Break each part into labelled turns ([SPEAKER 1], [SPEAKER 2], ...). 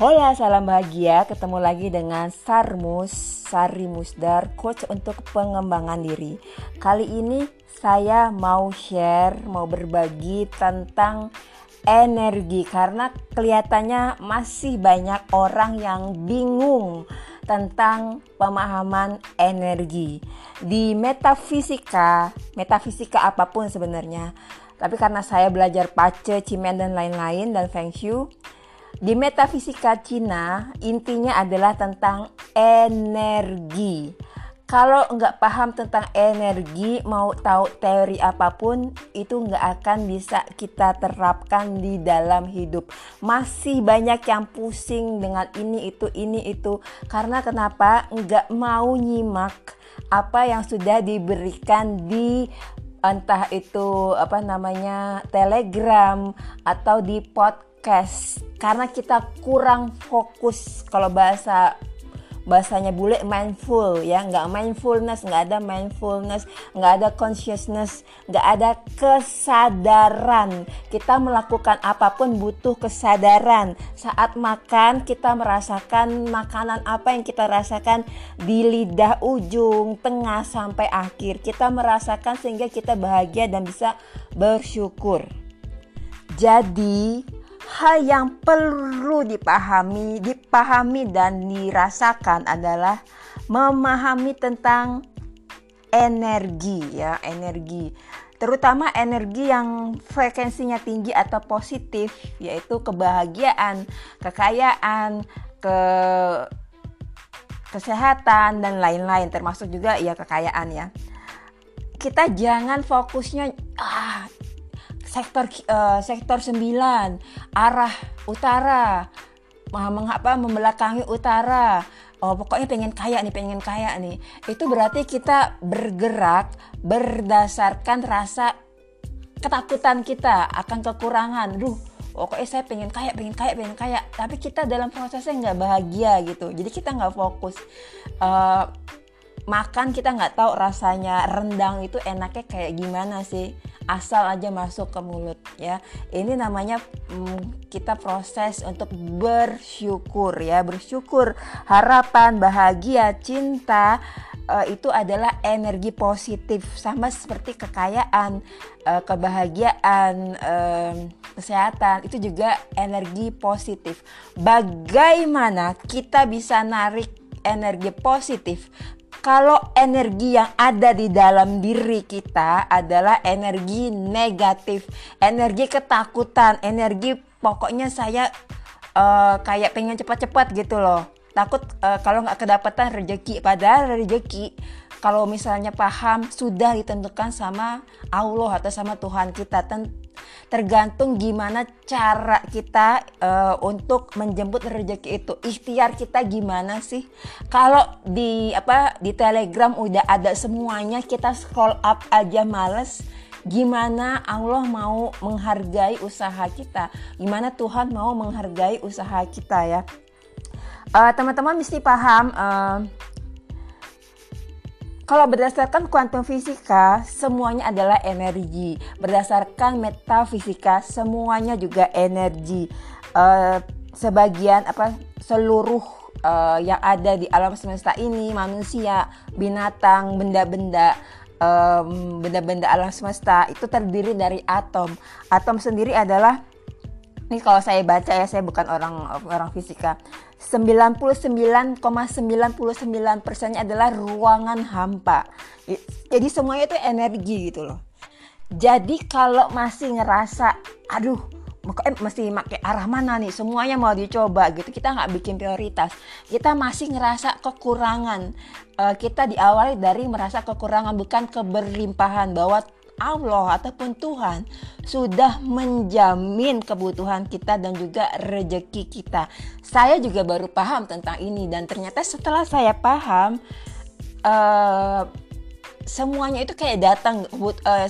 [SPEAKER 1] Hola, salam bahagia. Ketemu lagi dengan Sarmus, Sari Musdar, coach untuk pengembangan diri. Kali ini saya mau share, mau berbagi tentang energi karena kelihatannya masih banyak orang yang bingung tentang pemahaman energi. Di metafisika, metafisika apa pun sebenarnya. Tapi karena saya belajar pace, cimen dan lain-lain dan feng shui, di metafisika Cina, intinya adalah tentang energi. Kalau nggak paham tentang energi, mau tahu teori apa pun, itu nggak akan bisa kita terapkan di dalam hidup. Masih banyak yang pusing dengan ini itu ini itu. Karena kenapa? Nggak mau nyimak apa yang sudah diberikan di entah itu apa namanya telegram atau di podcast podcast. Karena kita kurang fokus kalau bahasa bahasanya bule mindful ya. Nggak mindfulness nggak ada mindfulness nggak ada consciousness nggak ada kesadaran. Kita melakukan apa pun butuh kesadaran. Saat makan kita merasakan makanan apa yang kita rasakan di lidah ujung tengah sampai akhir. Kita merasakan sehingga kita bahagia dan bisa bersyukur. Jadi hal yang perlu dipahami, dipahami dan dirasakan adalah memahami tentang energi ya, energi. Terutama energi yang frekuensinya tinggi atau positif yaitu kebahagiaan, kekayaan, ke kesehatan dan lain-lain termasuk juga ya kekayaan ya. Kita jangan fokusnya sektor uh, sektor 9 arah utara mengapa membelakangi utara. Oh pokoknya pengen kaya nih pengen kaya nih. Itu berarti kita bergerak berdasarkan rasa ketakutan kita akan kekurangan. Duh pokoknya saya pengen kaya pengen kaya pengen kaya. Tapi kita dalam prosesnya nggak bahagia gitu. Jadi kita nggak fokus. Uh, makan kita nggak tahu rasanya rendang itu enaknya kayak gimana sih asal aja masuk ke mulut ya. Ini namanya hmm, kita proses untuk bersyukur ya. Bersyukur harapan bahagia cinta uh, itu adalah energi positif sama seperti kekayaan uh, kebahagiaan kesehatan itu juga energi positif. Bagaimana kita bisa narik energi positif kalau energi yang ada di dalam diri kita adalah energi negatif, energi ketakutan, energi pokoknya saya uh, kayak pengen cepat-cepat gitu loh. Takut uh, kalau nggak kedapatan rezeki, padahal rezeki kalau misalnya paham sudah ditentukan sama Allah atau sama Tuhan kita tergantung gimana cara kita uh, untuk menjemput rezeki itu. Ikhtiar kita gimana sih? Kalau di apa di telegram udah ada semuanya kita scroll up aja males. Gimana Allah mau menghargai usaha kita? Gimana Tuhan mau menghargai usaha kita ya? Uh, teman-teman mesti paham uh, kalau berdasarkan kuantum fisika, semuanya adalah energi. Berdasarkan metafisika, semuanya juga energi. Uh, sebagian apa seluruh uh, yang ada di alam semesta ini, manusia, binatang, benda-benda, um, benda-benda alam semesta itu terdiri dari atom. Atom sendiri adalah ini kalau saya baca ya saya bukan orang orang fisika 99,99% persennya adalah ruangan hampa. Jadi semuanya itu energi gitu loh. Jadi kalau masih ngerasa aduh eh, mesti pakai arah mana nih? Semuanya mau dicoba gitu kita nggak bikin prioritas. Kita masih ngerasa kekurangan. Uh, kita diawali dari merasa kekurangan bukan keberlimpahan bahwa Allah ataupun Tuhan sudah menjamin kebutuhan kita dan juga rejeki kita. Saya juga baru paham tentang ini dan ternyata setelah saya paham uh, semuanya itu kayak datang uh,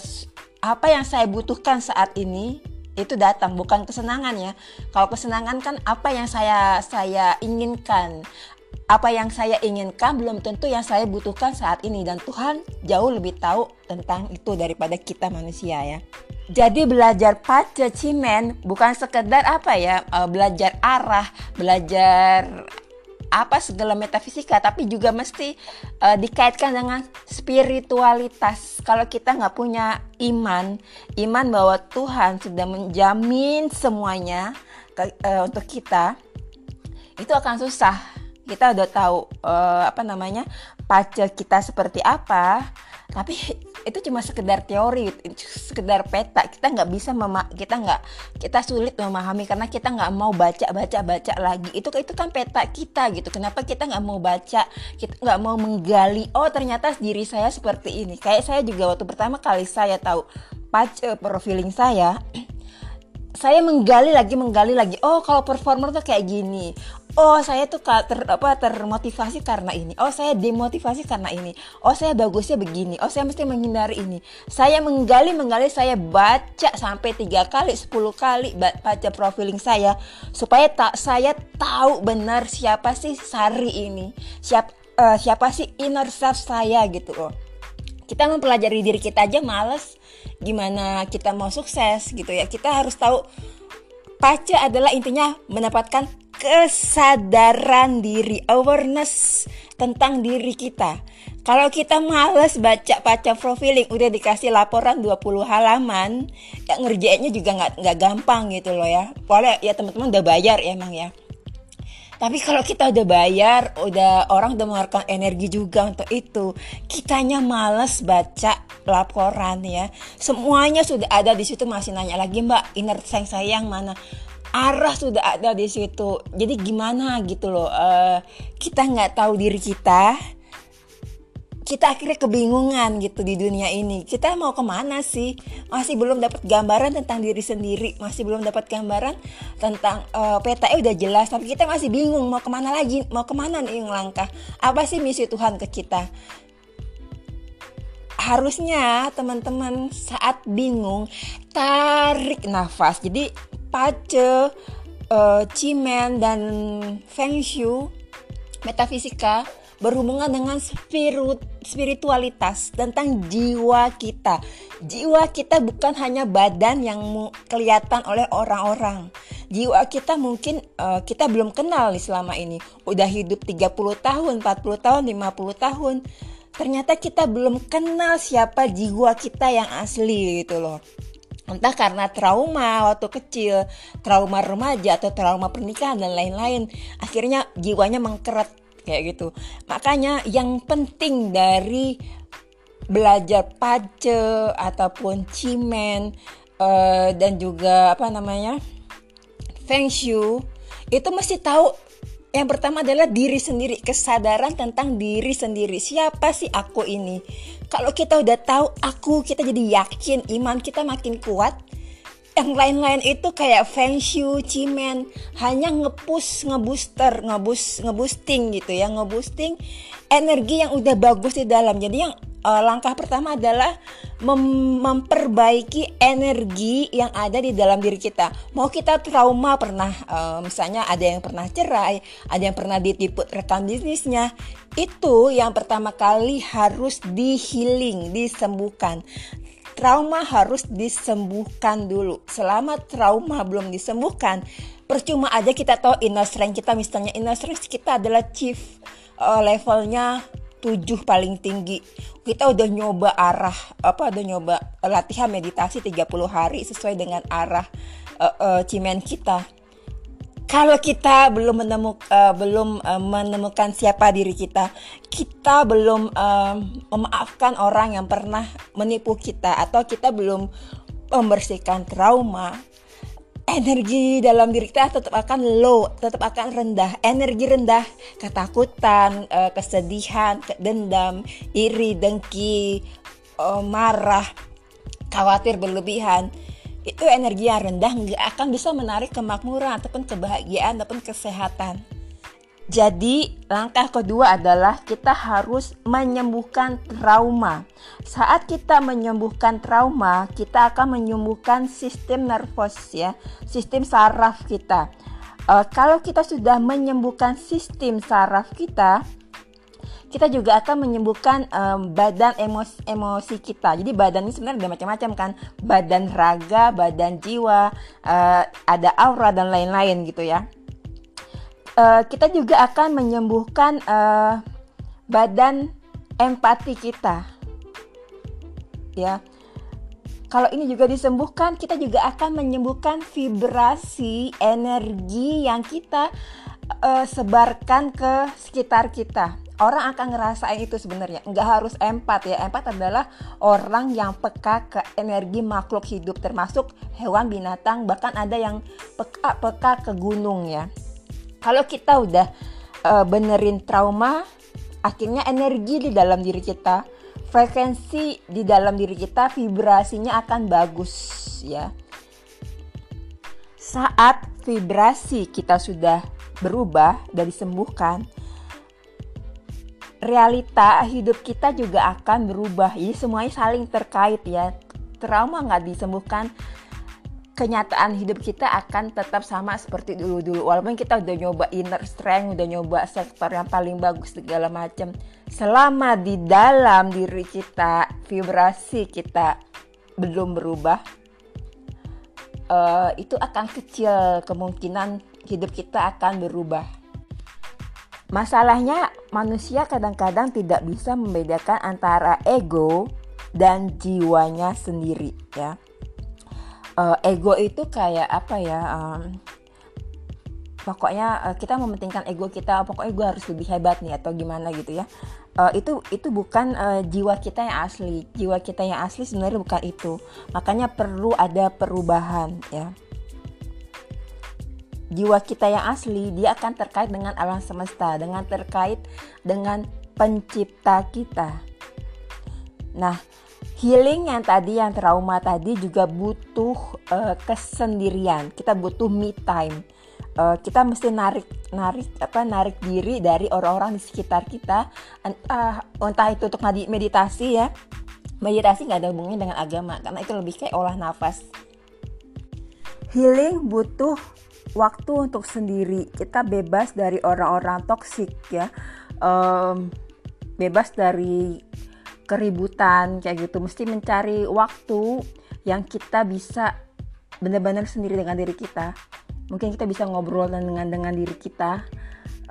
[SPEAKER 1] apa yang saya butuhkan saat ini itu datang bukan kesenangan ya. Kalau kesenangan kan apa yang saya saya inginkan, apa yang saya inginkan belum tentu yang saya butuhkan saat ini dan Tuhan jauh lebih tahu tentang itu daripada kita manusia ya. Jadi belajar pace cimen bukan sekedar apa ya eh, belajar arah, belajar apa segala metafisika tapi juga mesti uh, dikaitkan dengan spiritualitas kalau kita nggak punya iman iman bahwa Tuhan sudah menjamin semuanya ke, uh, untuk kita itu akan susah kita udah tahu uh, apa namanya pace kita seperti apa tapi itu cuma sekedar teori sekedar peta. Kita nggak bisa mema kita nggak kita sulit memahami karena kita nggak mau baca baca baca lagi. Itu itu kan peta kita gitu. Kenapa kita nggak mau baca? Kita nggak mau menggali oh ternyata diri saya seperti ini. Kayak saya juga waktu pertama kali saya tahu pace profiling saya saya menggali lagi menggali lagi. Oh kalau performer tuh kayak gini. Oh saya tuh ter, apa termotivasi karena ini. Oh saya demotivasi karena ini. Oh saya bagusnya begini. Oh saya mesti menghindari ini. Saya menggali menggali saya baca sampai tiga kali 10 kali baca profiling saya supaya tak saya tahu benar siapa sih Sari ini. Siap uh, siapa sih inner self saya gitu loh kita mempelajari diri kita aja males gimana kita mau sukses gitu ya kita harus tahu paca adalah intinya mendapatkan kesadaran diri, awareness tentang diri kita. Kalau kita males baca-baca profiling, udah dikasih laporan 20 halaman, ya ngerjainnya juga nggak nggak gampang gitu loh ya. Boleh ya teman-teman udah bayar ya emang ya. Tapi kalau kita udah bayar, udah orang udah mengeluarkan energi juga untuk itu, kitanya males baca laporan ya. Semuanya sudah ada di situ masih nanya lagi Mbak, inner sayang sayang mana? arah sudah ada di situ jadi gimana gitu loh uh, kita nggak tahu diri kita kita akhirnya kebingungan gitu di dunia ini. Kita mau ke mana sih? Masih belum dapat gambaran tentang diri sendiri. Masih belum dapat gambaran tentang uh, peta udah jelas. Tapi kita masih bingung mau ke mana lagi mau ke mana nih yang langkah. Apa sih misi Tuhan ke kita? Harusnya teman-teman saat bingung tarik nafas. Jadi pace, uh, cimen dan feng shui, metafisika berhubungan dengan spirit, spiritualitas tentang jiwa kita. Jiwa kita bukan hanya badan yang kelihatan oleh orang-orang. Jiwa kita mungkin uh, kita belum kenal nih selama ini. Udah hidup 30 tahun, 40 tahun, 50 tahun. Ternyata kita belum kenal siapa jiwa kita yang asli gitu loh entah karena trauma waktu kecil, trauma remaja atau trauma pernikahan dan lain-lain, akhirnya jiwanya mengkeret kayak gitu. Makanya yang penting dari belajar pace ataupun cimen uh, dan juga apa namanya feng shui itu mesti tahu yang pertama adalah diri sendiri, kesadaran tentang diri sendiri. Siapa sih aku ini? Kalau kita udah tahu aku, kita jadi yakin iman kita makin kuat. Yang lain-lain itu kayak feng shui, cimen, hanya ngepus, ngebooster, ngebus, ngeboosting gitu ya, ngeboosting energi yang udah bagus di dalam. Jadi yang uh, langkah pertama adalah mem memperbaiki energi yang ada di dalam diri kita. Mau kita trauma pernah, uh, misalnya ada yang pernah cerai, ada yang pernah ditipu rekan bisnisnya, itu yang pertama kali harus di healing, disembuhkan. Trauma harus disembuhkan dulu. Selama trauma belum disembuhkan, percuma aja kita tahu inner strength kita. Misalnya inner strength kita adalah chief uh, levelnya tujuh paling tinggi. Kita udah nyoba arah apa udah nyoba latihan meditasi 30 hari sesuai dengan arah uh, uh, cimen kita kalau kita belum menemukan uh, belum uh, menemukan siapa diri kita kita belum uh, memaafkan orang yang pernah menipu kita atau kita belum membersihkan trauma energi dalam diri kita tetap akan low, tetap akan rendah. Energi rendah, ketakutan, eh, kesedihan, dendam, iri, dengki, eh, marah, khawatir berlebihan. Itu energi yang rendah nggak akan bisa menarik kemakmuran ataupun kebahagiaan ataupun kesehatan. Jadi, langkah kedua adalah kita harus menyembuhkan trauma. Saat kita menyembuhkan trauma, kita akan menyembuhkan sistem nervos ya, sistem saraf kita. Uh, kalau kita sudah menyembuhkan sistem saraf kita, kita juga akan menyembuhkan um, badan emosi, emosi kita. Jadi badan ini sebenarnya ada macam-macam kan, badan raga, badan jiwa, uh, ada aura dan lain-lain gitu ya uh, kita juga akan menyembuhkan uh, badan empati kita. Ya. Kalau ini juga disembuhkan, kita juga akan menyembuhkan vibrasi energi yang kita uh, sebarkan ke sekitar kita. Orang akan ngerasain itu sebenarnya. Nggak harus empat ya. Empat adalah orang yang peka ke energi makhluk hidup, termasuk hewan, binatang, bahkan ada yang peka-peka ke gunung ya. Kalau kita udah uh, benerin trauma, akhirnya energi di dalam diri kita frekuensi di dalam diri kita vibrasinya akan bagus ya. Saat vibrasi kita sudah berubah dan disembuhkan, realita hidup kita juga akan berubah. Jadi semuanya saling terkait ya. Trauma nggak disembuhkan, kenyataan hidup kita akan tetap sama seperti dulu-dulu walaupun kita udah nyoba inner strength udah nyoba sektor yang paling bagus segala macam selama di dalam diri kita vibrasi kita belum berubah uh, itu akan kecil kemungkinan hidup kita akan berubah masalahnya manusia kadang-kadang tidak bisa membedakan antara ego dan jiwanya sendiri ya. Uh, ego itu kayak apa ya um, pokoknya uh, kita mementingkan ego kita pokoknya gue harus lebih hebat nih atau gimana gitu ya. Uh, itu itu bukan uh, jiwa kita yang asli. Jiwa kita yang asli sebenarnya bukan itu. Makanya perlu ada perubahan ya jiwa kita yang asli dia akan terkait dengan alam semesta dengan terkait dengan pencipta kita. Nah healing yang tadi yang trauma tadi juga butuh uh, kesendirian. Kita butuh me time. Uh, kita mesti narik narik apa narik diri dari orang-orang di sekitar kita. Entah entah itu untuk meditasi ya. Meditasi nggak ada hubungannya dengan agama karena itu lebih kayak olah nafas. Healing butuh waktu untuk sendiri. Kita bebas dari orang-orang toksik ya. Um, bebas dari keributan kayak gitu. Mesti mencari waktu yang kita bisa benar-benar sendiri dengan diri kita. Mungkin kita bisa ngobrol dengan dengan diri kita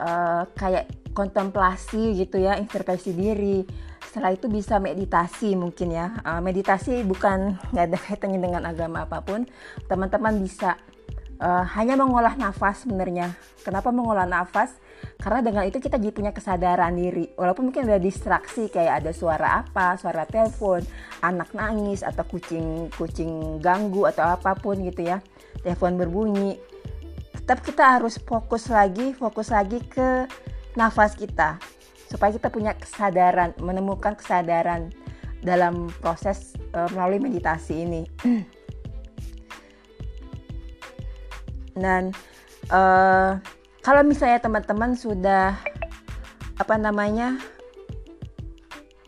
[SPEAKER 1] uh, kayak kontemplasi gitu ya introspeksi diri. Setelah itu bisa meditasi mungkin ya. Uh, meditasi bukan nggak ada kaitannya dengan agama apa pun. Teman-teman bisa uh, hanya mengolah nafas sebenarnya. Kenapa mengolah nafas? Karena dengan itu kita jadi punya kesadaran diri. Walaupun mungkin ada distraksi kayak ada suara apa suara telepon anak nangis atau kucing kucing ganggu atau apa pun gitu ya. Telepon berbunyi. Tetap kita harus fokus lagi fokus lagi ke nafas kita. Supaya kita punya kesadaran menemukan kesadaran dalam proses uh, melalui meditasi ini dan uh, kalau misalnya teman-teman sudah apa namanya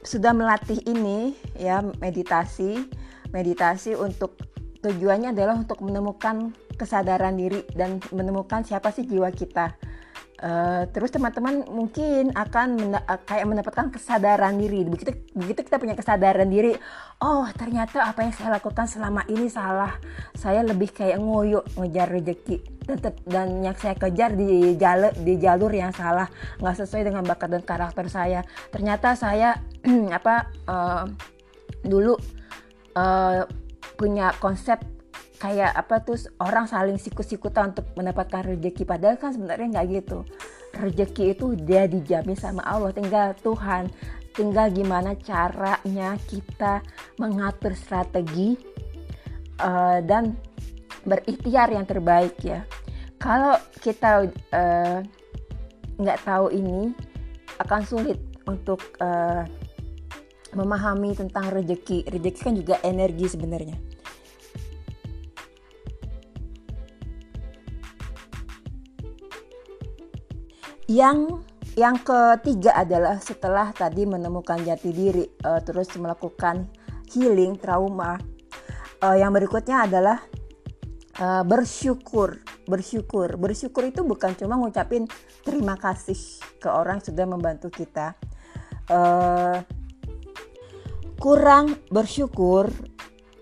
[SPEAKER 1] sudah melatih ini ya meditasi meditasi untuk tujuannya adalah untuk menemukan kesadaran diri dan menemukan siapa sih jiwa kita Uh, terus teman-teman mungkin akan uh, kayak mendapatkan kesadaran diri. Begitu begitu kita punya kesadaran diri, oh ternyata apa yang saya lakukan selama ini salah. Saya lebih kayak ngoyo ngejar rezeki dan, dan yang saya kejar di jalur di jalur yang salah, nggak sesuai dengan bakat dan karakter saya. Ternyata saya apa uh, dulu uh, punya konsep kayak apa tuh orang saling sikut-sikutan untuk mendapatkan rezeki padahal kan sebenarnya nggak gitu. Rezeki itu dia dijamin sama Allah. Tinggal Tuhan tinggal gimana caranya kita mengatur strategi uh, dan berikhtiar yang terbaik ya. Kalau kita uh, nggak tahu ini akan sulit untuk uh, memahami tentang rezeki rezeki kan juga energi sebenarnya Yang yang ketiga adalah setelah tadi menemukan jati diri, uh, terus melakukan healing trauma. Uh, yang berikutnya adalah uh, bersyukur, bersyukur. Bersyukur itu bukan cuma ngucapin terima kasih ke orang yang sudah membantu kita. Uh, kurang bersyukur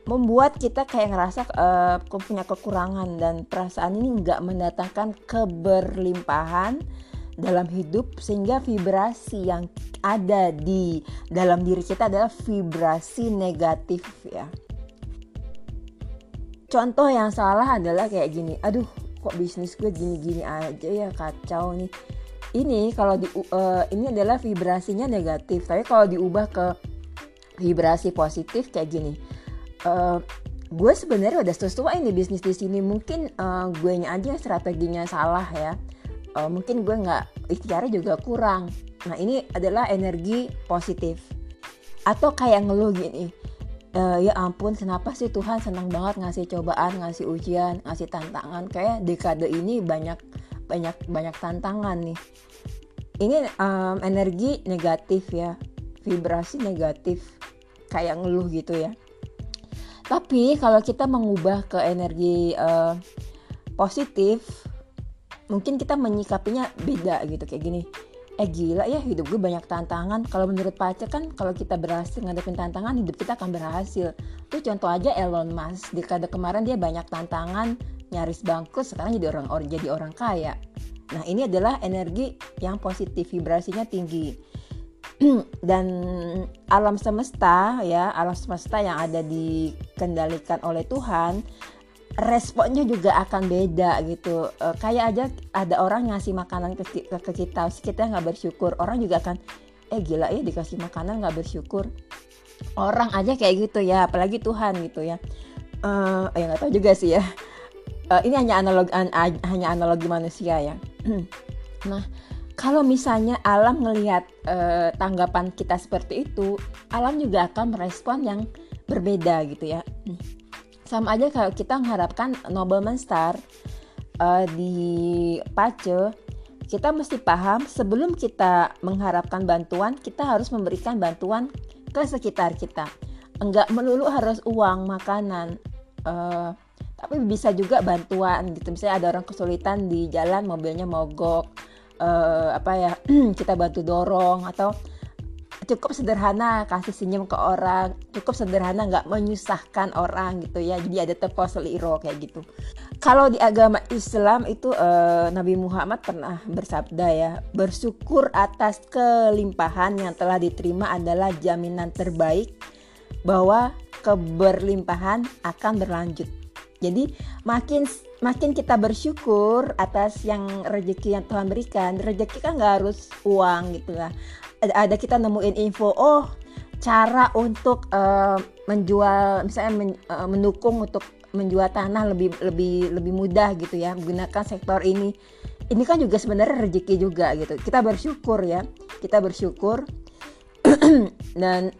[SPEAKER 1] membuat kita kayak ngerasa uh, punya kekurangan dan perasaan ini nggak mendatangkan keberlimpahan dalam hidup sehingga vibrasi yang ada di dalam diri kita adalah vibrasi negatif ya. Contoh yang salah adalah kayak gini, aduh kok bisnis gue gini-gini aja ya kacau nih. Ini kalau di uh, ini adalah vibrasinya negatif, tapi kalau diubah ke vibrasi positif kayak gini uh, gue sebenarnya udah sesuai nih bisnis di sini mungkin uh, gue nya aja strateginya salah ya uh, mungkin gue nggak ikhtiarnya juga kurang. Nah ini adalah energi positif. Atau kayak ngeluh gini uh, ya ampun kenapa sih Tuhan senang banget ngasih cobaan ngasih ujian ngasih tantangan? Kayak dekade ini banyak banyak banyak tantangan nih. Ini um, energi negatif ya. Vibrasi negatif. Kayak ngeluh gitu ya. Tapi kalau kita mengubah ke energi uh, positif, mungkin kita menyikapinya beda gitu kayak gini. Eh gila ya hidup gue banyak tantangan. Kalau menurut Pace kan kalau kita berhasil ngadepin tantangan hidup kita akan berhasil. Tuh contoh aja Elon Musk. Di kade kemarin dia banyak tantangan, nyaris bangkrut, sekarang jadi orang orang jadi orang kaya. Nah ini adalah energi yang positif, vibrasinya tinggi. dan alam semesta ya alam semesta yang ada dikendalikan oleh Tuhan responnya juga akan beda gitu. E, kayak aja ada orang ngasih makanan ke, ke, ke kita kita nggak bersyukur orang juga akan eh gila ya dikasih makanan nggak bersyukur. Orang aja kayak gitu ya apalagi Tuhan gitu ya. Uh, ya nggak tahu juga sih ya. Uh, ini hanya analogi an, hanya analogi manusia ya. Nah kalau misalnya alam ngelihat uh, tanggapan kita seperti itu, alam juga akan merespon yang berbeda gitu ya. Sama aja kalau kita mengharapkan nobleman star uh, di Pace, kita mesti paham sebelum kita mengharapkan bantuan, kita harus memberikan bantuan ke sekitar kita. Enggak melulu harus uang, makanan, uh, tapi bisa juga bantuan gitu. Misalnya ada orang kesulitan di jalan, mobilnya mogok uh, apa ya kita bantu dorong atau cukup sederhana kasih senyum ke orang cukup sederhana nggak menyusahkan orang gitu ya. Jadi ada tepo seliro kayak gitu. Kalau di agama Islam itu uh, Nabi Muhammad pernah bersabda ya bersyukur atas kelimpahan yang telah diterima adalah jaminan terbaik bahwa keberlimpahan akan berlanjut. Jadi makin makin kita bersyukur atas yang rezeki yang Tuhan berikan rezeki kan nggak harus uang gitu lah ada, kita nemuin info oh cara untuk uh, menjual misalnya men, uh, mendukung untuk menjual tanah lebih lebih lebih mudah gitu ya menggunakan sektor ini. Ini kan juga sebenarnya rezeki juga gitu. Kita bersyukur ya kita bersyukur. Dan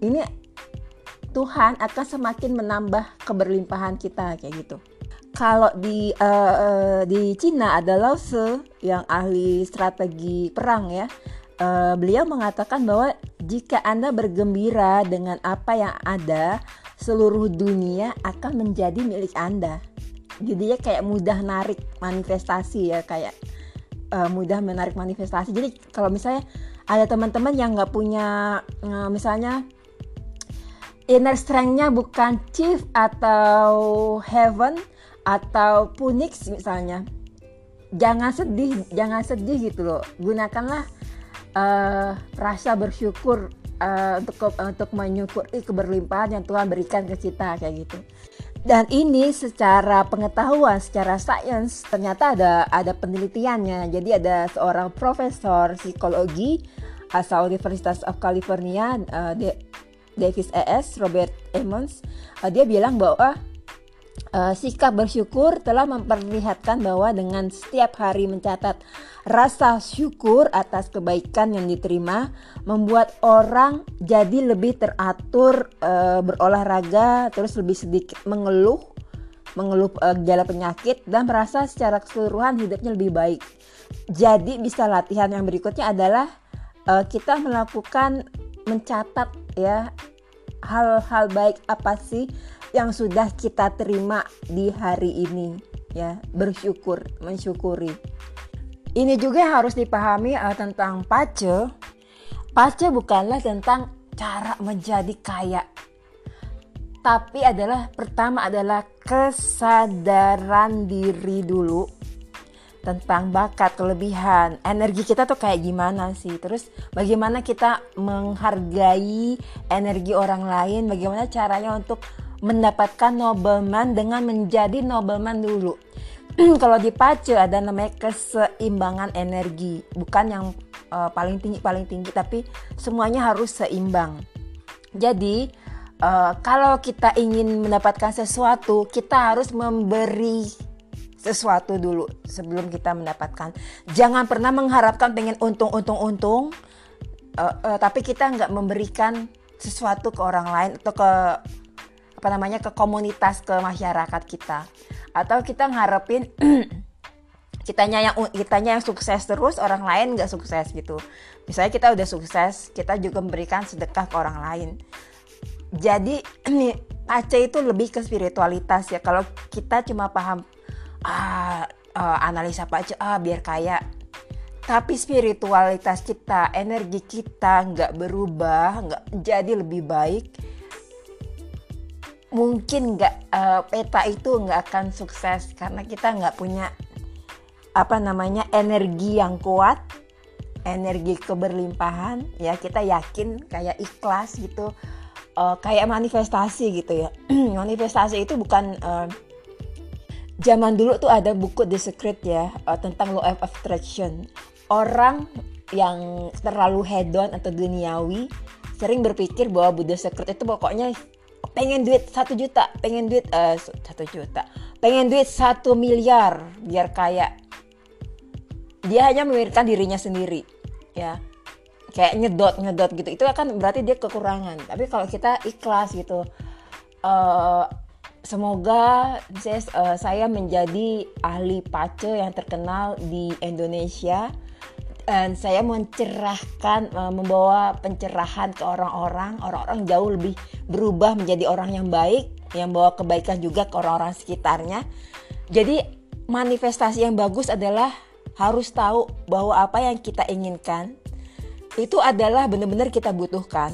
[SPEAKER 1] ini Tuhan akan semakin menambah keberlimpahan kita kayak gitu. Kalau di uh, di Cina ada Lao Tzu yang ahli strategi perang ya. Uh, beliau mengatakan bahwa jika Anda bergembira dengan apa yang ada, seluruh dunia akan menjadi milik Anda. Jadi ya kayak mudah narik manifestasi ya kayak uh, mudah menarik manifestasi. Jadi kalau misalnya ada teman-teman yang nggak punya uh, misalnya inner strength-nya bukan chief atau heaven atau punix misalnya jangan sedih jangan sedih gitu loh gunakanlah uh, rasa bersyukur uh, untuk untuk menyukuri keberlimpahan yang Tuhan berikan ke kita kayak gitu. Dan ini secara pengetahuan secara sains ternyata ada ada penelitiannya. Jadi ada seorang profesor psikologi asal Universitas of California uh, Davis ES Robert Emmons. Uh, dia bilang bahwa uh, sikap bersyukur telah memperlihatkan bahwa dengan setiap hari mencatat rasa syukur atas kebaikan yang diterima membuat orang jadi lebih teratur uh, berolahraga terus lebih sedikit mengeluh mengeluh uh, gejala penyakit dan merasa secara keseluruhan hidupnya lebih baik. Jadi bisa latihan yang berikutnya adalah uh, kita melakukan mencatat ya hal-hal baik apa sih yang sudah kita terima di hari ini ya bersyukur mensyukuri. Ini juga harus dipahami uh, tentang pace. Pace bukanlah tentang cara menjadi kaya tapi adalah pertama adalah kesadaran diri dulu tentang bakat, kelebihan, energi kita tuh kayak gimana sih. Terus bagaimana kita menghargai energi orang lain, bagaimana caranya untuk mendapatkan nobleman dengan menjadi nobleman dulu. Kalau di pace ada namanya keseimbangan energi, bukan yang uh, paling tinggi paling tinggi tapi semuanya harus seimbang. Jadi uh, kalau kita ingin mendapatkan sesuatu, kita harus memberi sesuatu dulu sebelum kita mendapatkan. Jangan pernah mengharapkan pengen untung-untung-untung, uh, uh, tapi kita nggak memberikan sesuatu ke orang lain atau ke apa namanya ke komunitas ke masyarakat kita. Atau kita ngarepin kitanya yang kitanya yang sukses terus orang lain nggak sukses gitu. Misalnya kita udah sukses kita juga memberikan sedekah ke orang lain. Jadi Aceh itu lebih ke spiritualitas ya. Kalau kita cuma paham ah uh, analisa apa aja ah biar kaya. Tapi spiritualitas kita energi kita nggak berubah nggak jadi lebih baik mungkin nggak uh, peta itu nggak akan sukses karena kita nggak punya apa namanya energi yang kuat energi keberlimpahan ya kita yakin kayak ikhlas gitu uh, kayak manifestasi gitu ya manifestasi itu bukan uh, zaman dulu tuh ada buku The Secret ya uh, tentang law of attraction. Orang yang terlalu hedon atau duniawi sering berpikir bahwa Buddha Secret itu pokoknya pengen duit satu juta, pengen duit uh, satu juta, pengen duit satu miliar biar kaya. Dia hanya memikirkan dirinya sendiri, ya kayak nyedot nyedot gitu. Itu akan berarti dia kekurangan. Tapi kalau kita ikhlas gitu, uh, semoga saya, uh, saya menjadi ahli pace yang terkenal di Indonesia dan saya mencerahkan uh, membawa pencerahan ke orang-orang. Orang-orang jauh lebih berubah menjadi orang yang baik yang bawa kebaikan juga ke orang-orang sekitarnya. Jadi manifestasi yang bagus adalah harus tahu bahwa apa yang kita inginkan itu adalah benar-benar kita butuhkan.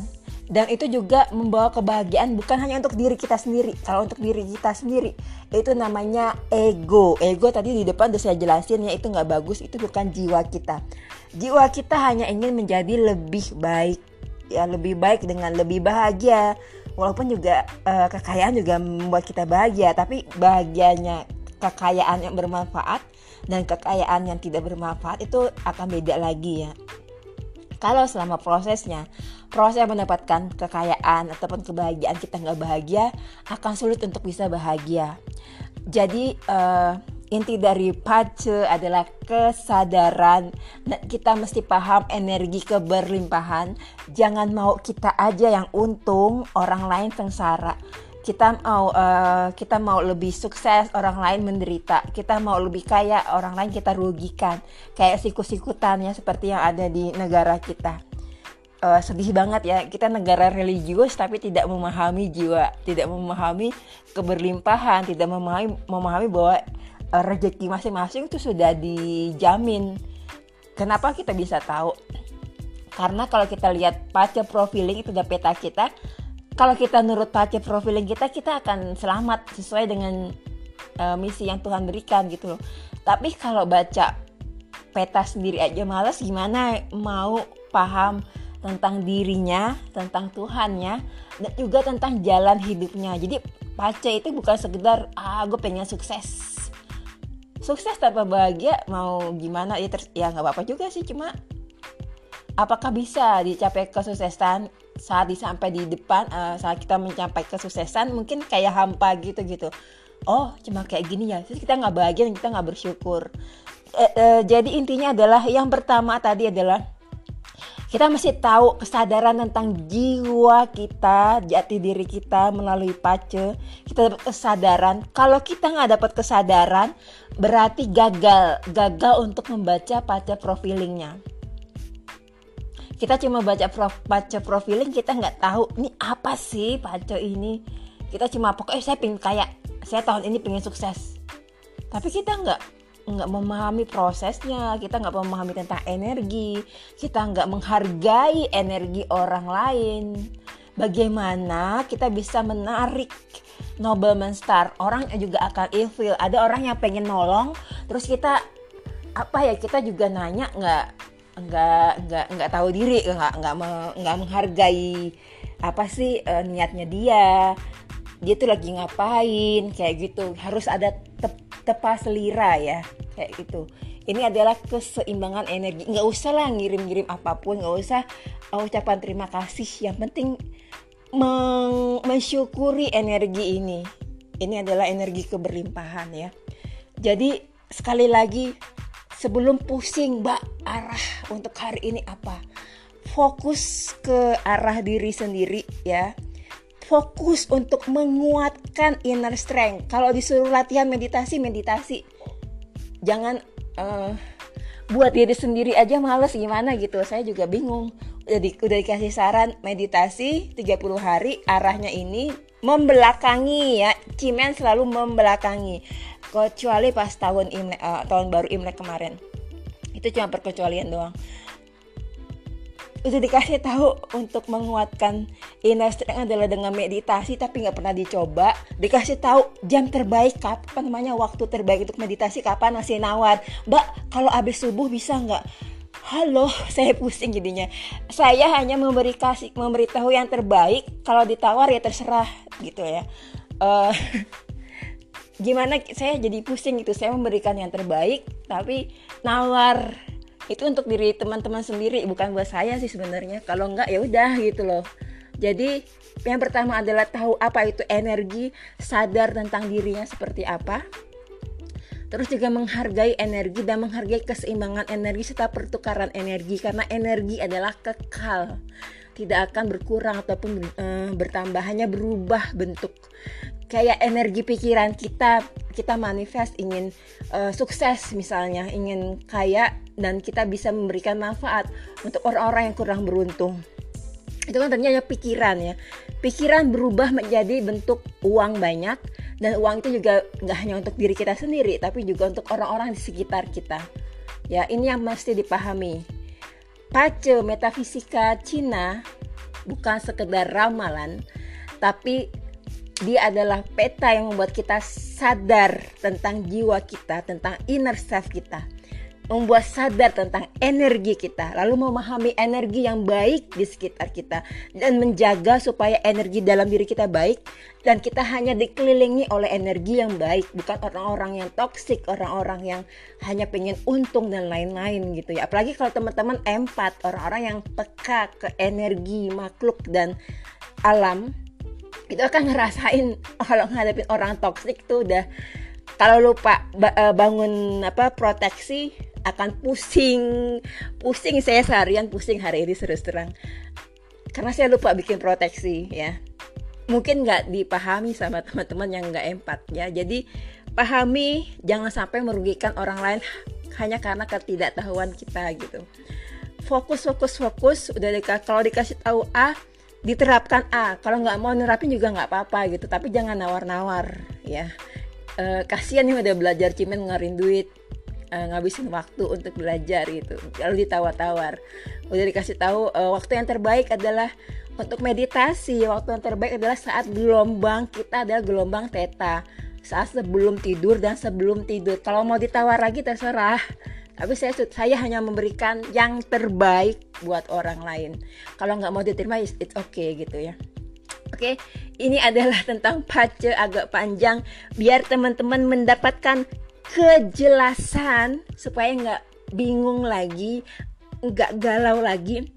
[SPEAKER 1] Dan itu juga membawa kebahagiaan bukan hanya untuk diri kita sendiri. Kalau untuk diri kita sendiri itu namanya ego. Ego tadi di depan udah saya jelasin ya itu nggak bagus itu bukan jiwa kita jiwa kita hanya ingin menjadi lebih baik. Ya lebih baik dengan lebih bahagia. Walaupun juga uh, kekayaan juga membuat kita bahagia. Tapi bahagianya kekayaan yang bermanfaat dan kekayaan yang tidak bermanfaat itu akan beda lagi ya. Kalau selama prosesnya proses mendapatkan kekayaan ataupun kebahagiaan kita nggak bahagia akan sulit untuk bisa bahagia. Jadi uh, inti dari pace adalah kesadaran. Nah, kita mesti paham energi keberlimpahan. Jangan mau kita aja yang untung orang lain sengsara. Kita mau uh, kita mau lebih sukses orang lain menderita. Kita mau lebih kaya orang lain kita rugikan. Kayak sikut-sikutannya seperti yang ada di negara kita. Uh, sedih banget ya kita negara religius tapi tidak memahami jiwa tidak memahami keberlimpahan tidak memahami memahami bahwa rezeki masing-masing itu sudah dijamin kenapa kita bisa tahu karena kalau kita lihat pace profiling itu udah peta kita kalau kita nurut pace profiling kita kita akan selamat sesuai dengan uh, misi yang Tuhan berikan gitu loh tapi kalau baca peta sendiri aja males gimana mau paham tentang dirinya, tentang Tuhannya, dan juga tentang jalan hidupnya. Jadi pace itu bukan sekedar ah gue pengen sukses. Sukses tanpa bahagia mau gimana ya ter ya nggak apa-apa juga sih cuma apakah bisa dicapai kesuksesan saat disampai di depan uh, saat kita mencapai kesuksesan mungkin kayak hampa gitu gitu. Oh cuma kayak gini ya terus kita nggak bahagia dan kita nggak bersyukur. Uh, uh, jadi intinya adalah yang pertama tadi adalah kita mesti tahu kesadaran tentang jiwa kita, jati diri kita melalui pace. Kita dapat kesadaran. Kalau kita nggak dapat kesadaran, berarti gagal, gagal untuk membaca pace profilingnya. Kita cuma baca prof, baca profiling kita nggak tahu ini apa sih paco ini? Kita cuma pokoknya saya pengen kayak saya tahun ini pengen sukses. Tapi kita nggak nggak memahami prosesnya kita nggak memahami tentang energi kita nggak menghargai energi orang lain. Bagaimana kita bisa menarik nobleman star? Orang juga akan ilfil. Ada orang yang pengen nolong terus kita apa ya kita juga nanya nggak nggak nggak nggak tahu diri nggak nggak nggak menghargai apa sih uh, niatnya dia. Dia tuh lagi ngapain kayak gitu. Harus ada tepa selira ya kayak gitu ini adalah keseimbangan energi nggak usah lah ngirim-ngirim apa pun nggak usah ucapan terima kasih yang penting mensyukuri energi ini. Ini adalah energi keberlimpahan ya. Jadi sekali lagi sebelum pusing mbak arah untuk hari ini apa? Fokus ke arah diri sendiri ya. Fokus untuk menguatkan inner strength. Kalau disuruh latihan meditasi, meditasi. Jangan uh, buat diri sendiri aja males gimana gitu. Saya juga bingung udah, di, udah dikasih saran meditasi 30 hari arahnya ini membelakangi ya Cimen selalu membelakangi kecuali pas tahun Imlek uh, tahun baru Imlek kemarin itu cuma perkecualian doang udah dikasih tahu untuk menguatkan inner strength adalah dengan meditasi tapi nggak pernah dicoba. Dikasih tahu jam terbaik kapan namanya waktu terbaik untuk meditasi kapan masih nawar. Mbak kalau abis subuh bisa nggak? Halo saya pusing jadinya. Saya hanya memberi kasih memberitahu yang terbaik. Kalau ditawar ya terserah gitu ya. Uh, gimana saya jadi pusing gitu. Saya memberikan yang terbaik tapi nawar itu untuk diri teman-teman sendiri bukan buat saya sih sebenarnya kalau enggak ya udah gitu loh jadi yang pertama adalah tahu apa itu energi sadar tentang dirinya seperti apa Terus juga menghargai energi dan menghargai keseimbangan energi serta pertukaran energi karena energi adalah kekal. Tidak akan berkurang ataupun uh, bertambah, hanya berubah bentuk. Kayak energi pikiran kita, kita manifest ingin uh, sukses misalnya, ingin kaya dan kita bisa memberikan manfaat untuk orang-orang yang kurang beruntung. Itu kan ternyata pikiran ya. Pikiran berubah menjadi bentuk uang banyak dan uang itu juga nggak hanya untuk diri kita sendiri tapi juga untuk orang-orang di sekitar kita. Ya ini yang mesti dipahami. Pace metafisika Cina bukan sekedar ramalan tapi dia adalah peta yang membuat kita sadar tentang jiwa kita, tentang inner self kita membuat sadar tentang energi kita, lalu memahami energi yang baik di sekitar kita, dan menjaga supaya energi dalam diri kita baik, dan kita hanya dikelilingi oleh energi yang baik, bukan orang-orang yang toksik, orang-orang yang hanya pengen untung dan lain-lain gitu ya. Apalagi kalau teman-teman empat, orang-orang yang peka ke energi makhluk dan alam, itu akan ngerasain kalau ngadepin orang toksik tuh udah kalau lupa eh, bangun apa proteksi akan pusing. Pusing saya seharian pusing hari ini terus terang. Karena saya lupa bikin proteksi ya. Mungkin nggak dipahami sama teman-teman yang nggak empat ya. Jadi pahami jangan sampai merugikan orang lain hanya karena ketidaktahuan kita gitu. Fokus fokus fokus. Udah dikasih kalau dikasih tahu A diterapkan A. Kalau nggak mau nerapin juga nggak apa-apa gitu tapi jangan nawar-nawar ya. E, kasihan nih udah belajar cimen ngarin duit uh, ngabisin waktu untuk belajar gitu lalu ditawar-tawar. Udah dikasih tahu uh, waktu yang terbaik adalah untuk meditasi. Waktu yang terbaik adalah saat gelombang kita adalah gelombang teta. Saat sebelum tidur dan sebelum tidur. Kalau mau ditawar lagi terserah tapi saya saya hanya memberikan yang terbaik buat orang lain kalau nggak mau diterima it's okay gitu ya Oke, okay? ini adalah tentang pace agak panjang biar teman-teman mendapatkan kejelasan supaya nggak bingung lagi, nggak galau lagi,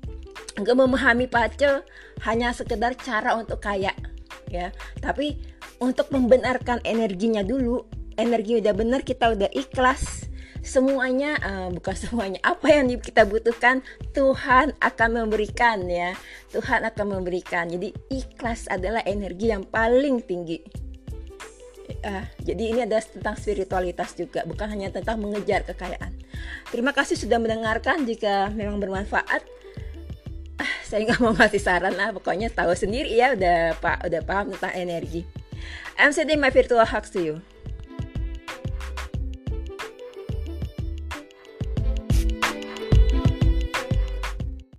[SPEAKER 1] nggak memahami pace hanya sekedar cara untuk kaya ya. Tapi untuk membenarkan energinya dulu, energi udah benar kita udah ikhlas semuanya uh, bukan semuanya apa yang kita butuhkan Tuhan akan memberikan ya. Tuhan akan memberikan. Jadi ikhlas adalah energi yang paling tinggi. Uh, jadi ini adalah tentang spiritualitas juga bukan hanya tentang mengejar kekayaan. Terima kasih sudah mendengarkan. Jika memang bermanfaat uh, saya nggak mau ngasih saran lah. Pokoknya tahu sendiri ya udah pak udah paham tentang energi. I'm sending my virtual hugs to you